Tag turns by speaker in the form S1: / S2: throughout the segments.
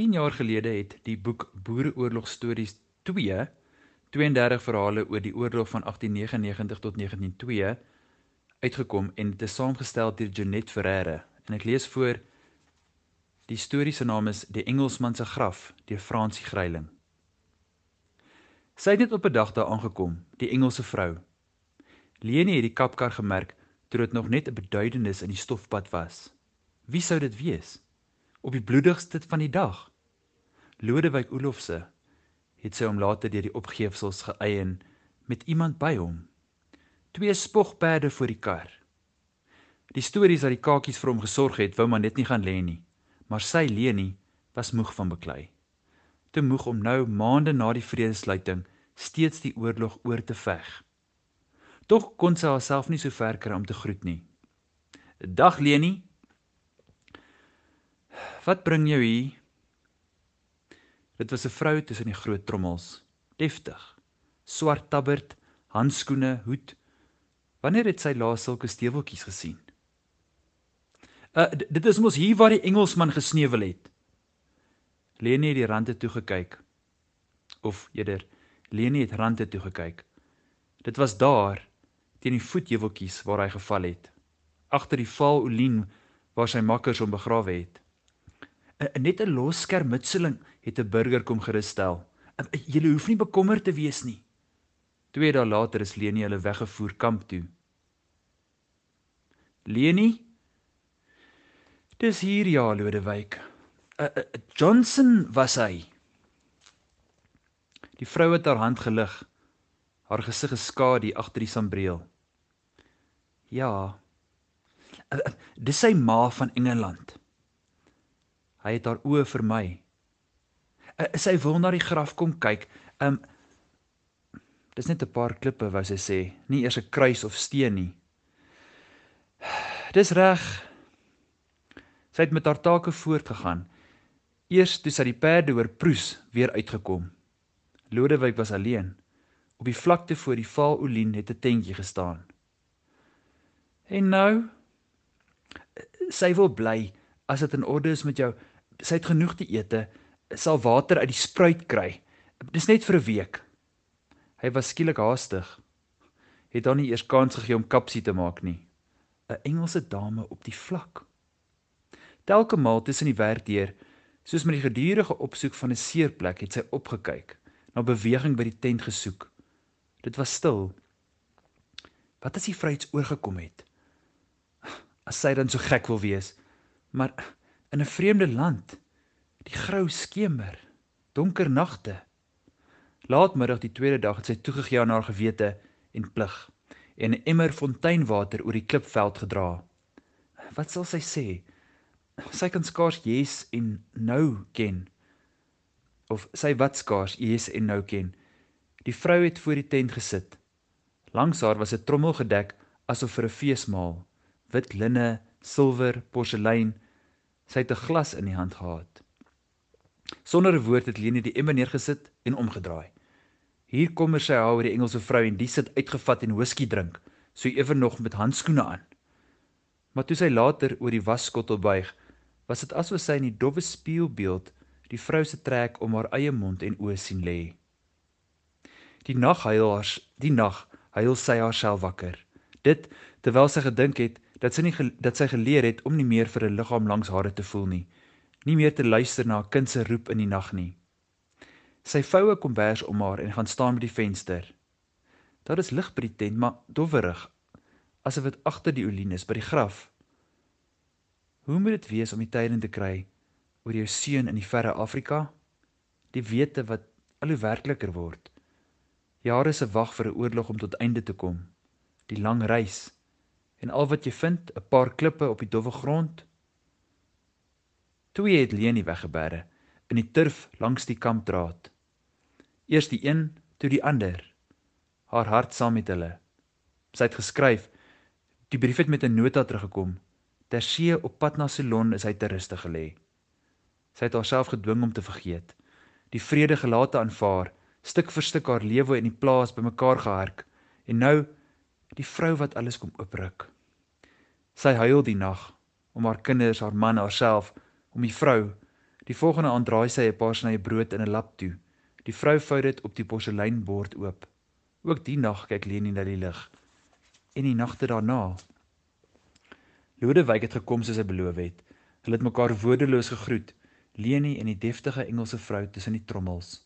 S1: 10 jaar gelede het die boek Boereoorlog Stories 2 32 verhale oor die oorlog van 1899 tot 1902 uitgekom en dit is saamgestel deur Janet Ferreira en ek lees voor die storie se naam is Die Engelsman se graf deur Fransie Gryiling. Sy het net op 'n dag daar aangekom, die Engelse vrou. Leni het die kapkar gemerk toe dit nog net 'n beduidenis in die stofpad was. Wie sou dit wees? Op die bloedigste van die dag. Lodewyk Olofse het sy hom later deur die opgeefsels geëien met iemand by hom. Twee spogperde voor die kar. Die stories dat die kakies vir hom gesorg het, wou maar net nie gaan lê nie, maar sy Leni was moeg van beklei. Te moeg om nou maande na die vredesluiting steeds die oorlog oor te veg. Tog kon sy haarself nie so ver kry om te groet nie. "Dag Leni. Wat bring jou hier?" Dit was 'n vrou tussen die groot trommels, deftig, swart tabberd, handskoene, hoed. Wanneer het sy laas sulke steweltjies gesien? Uh dit is mos hier waar die Engelsman gesneuwel het. Leni het die rande toe gekyk. Of eerder, Leni het rande toe gekyk. Dit was daar teen die voetheuweltjies waar hy geval het, agter die vaal olien waar sy makkers hom begrawe het. 'n net 'n los skermutseling het 'n burger kom gerusstel. Julle hoef nie bekommerd te wees nie. Twee dae later is Leni hulle weggevoer kamp toe. Leni Dis hier ja, Lodewyk. Uh, uh, Johnson was hy. Die vrou het haar hand gelig. Haar gesig geskadu agter die sambreel. Ja. Uh, dis sy ma van Engeland. Hy het haar oë vir my. Uh, sy wil na die graf kom kyk. Um Dis net 'n paar klippe wou sy sê, nie eers 'n kruis of steen nie. Dis reg. Sy het met haar take voortgegaan. Eers toe sy die perde oor Proes weer uitgekom. Lodewyk was alleen. Op die vlakte voor die Vaalolien het 'n tentjie gestaan. En nou sy wil bly as dit in orde is met jou sy het genoeg te ete, sal water uit die spruit kry. Dis net vir 'n week. Hy was skielik haastig. Het dan nie eers kans gegee om kapsie te maak nie. 'n Engelse dame op die vlak. Telke maal tussen die werk deur, soos met die gedurende opsoek van 'n seerplek, het sy opgekyk, na beweging by die tent gesoek. Dit was stil. Wat as die vryheids oorgekom het? As sy dan so gek wil wees, maar in 'n vreemde land. Die grou skemer, donker nagte. Laatmiddag die tweede dag het sy toegegee aan haar gewete en plig en 'n emmer fonteinwater oor die klipveld gedra. Wat sal sy sê? Sy kan skaars yes en nou ken. Of sy wat skaars yes en nou ken. Die vrou het voor die tent gesit. Langs haar was 'n trommel gedek asof vir 'n feesmaal. Wit linne, silwer, porselein, Sy het 'n glas in die hand gehad. Sonder 'n woord het Leni die emmer neergesit en omgedraai. Hier kom sy haar oor die Engelse vrou en die sit uitgevat en whisky drink, so ewe nog met handskoene aan. Maar toe sy later oor die wasskottel buig, was dit asof sy in die dowwe spieelbeeld die vrou se trek om haar eie mond en oë sien lê. Die nag huil haar, die nag huil sy haarself wakker. Dit terwyl sy gedink het dat sy nie dat sy geleer het om nie meer vir 'n liggaam langs hare te voel nie, nie meer te luister na 'n kind se roep in die nag nie. Sy vou 'n kombers om haar en gaan staan by die venster. Daar is lig by die tent, maar dowwerig, asof dit agter die olien is by die graf. Hoe moet dit wees om die tyding te kry oor jou seun in die verre Afrika? Die wete wat al hoe werkliker word. Jare se wag vir 'n oorlog om tot einde te kom. Die lang reis en al wat jy vind, 'n paar klippe op die dowwe grond. Twee het Leni weggebere in die turf langs die kampdraad. Eers die een, toe die ander. Haar hart saam met hulle. Sy het geskryf. Die brief het met 'n nota teruggekom. Tersee op pad na Ceylon is hy te ruste gelê. Sy het haarself gedwing om te vergeet. Die vrede gelate aanvaar, stuk vir stuk haar lewe in die plaas bymekaar gehark en nou die vrou wat alles kom opruk. Sy huil die nag om haar kinders, haar man, haarself, om die vrou, Die volgende aand draai sy 'n paar snye brood in 'n lap toe. Die vrou vou dit op die porseleinbord oop. Ook die nag kyk Leni na die lig. En die nagte daarna. Lodewyk het gekom soos hy beloof het. Hulle het mekaar woordeloos gegroet, Leni en die deftige Engelse vrou tussen die trommels.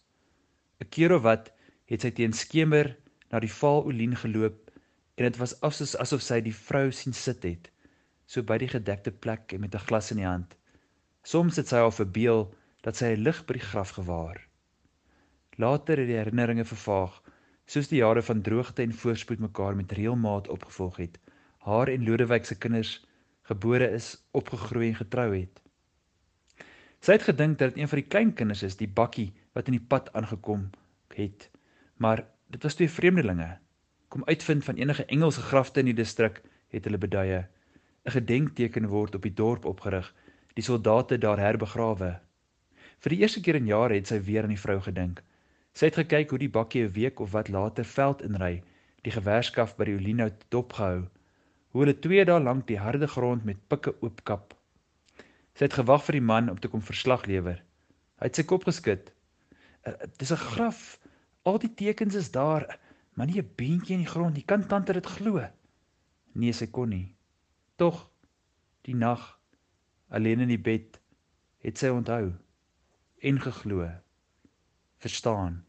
S1: 'n Keer of wat het sy teen skemer na die Vaalolien geloop en dit was asof asof sy die vrou sien sit het, so by die gedekte plek en met 'n glas in die hand. Soms het sy haar verbeel dat sy 'n lig by die graf gewaar. Later het die herinneringe vervaag, soos die jare van droogte en voorspoed mekaar met reëlmaat opgevolg het. Haar en Lodewyk se kinders gebore is, opgegroei en getrou het. Sy het gedink dat dit een van die kleinkinders is, die bakkie wat in die pad aangekom het, maar dit was twee vreemdelinge. Kom uitvind van enige Engelse grafte in die distrik, het hulle beduie. 'n Gedenkteken word op die dorp opgerig die soldate daar herbegrawe. Vir die eerste keer in jare het sy weer aan die vrou gedink. Sy het gekyk hoe die bakkie 'n week of wat later veld inry, die gewerskaf by die Olinhout dopgehou, hoe hulle 2 dae lank die harde grond met pikke oopkap. Sy het gewag vir die man om te kom verslag lewer. Hy het sy kop geskud. Eh, "Dis 'n graf. Al die tekens is daar, maar nie 'n beentjie in die grond nie. Kan tante dit glo?" Nee, sy kon nie. Tog die nag alleen in die bed, het sy onthou en geglo, verstaan.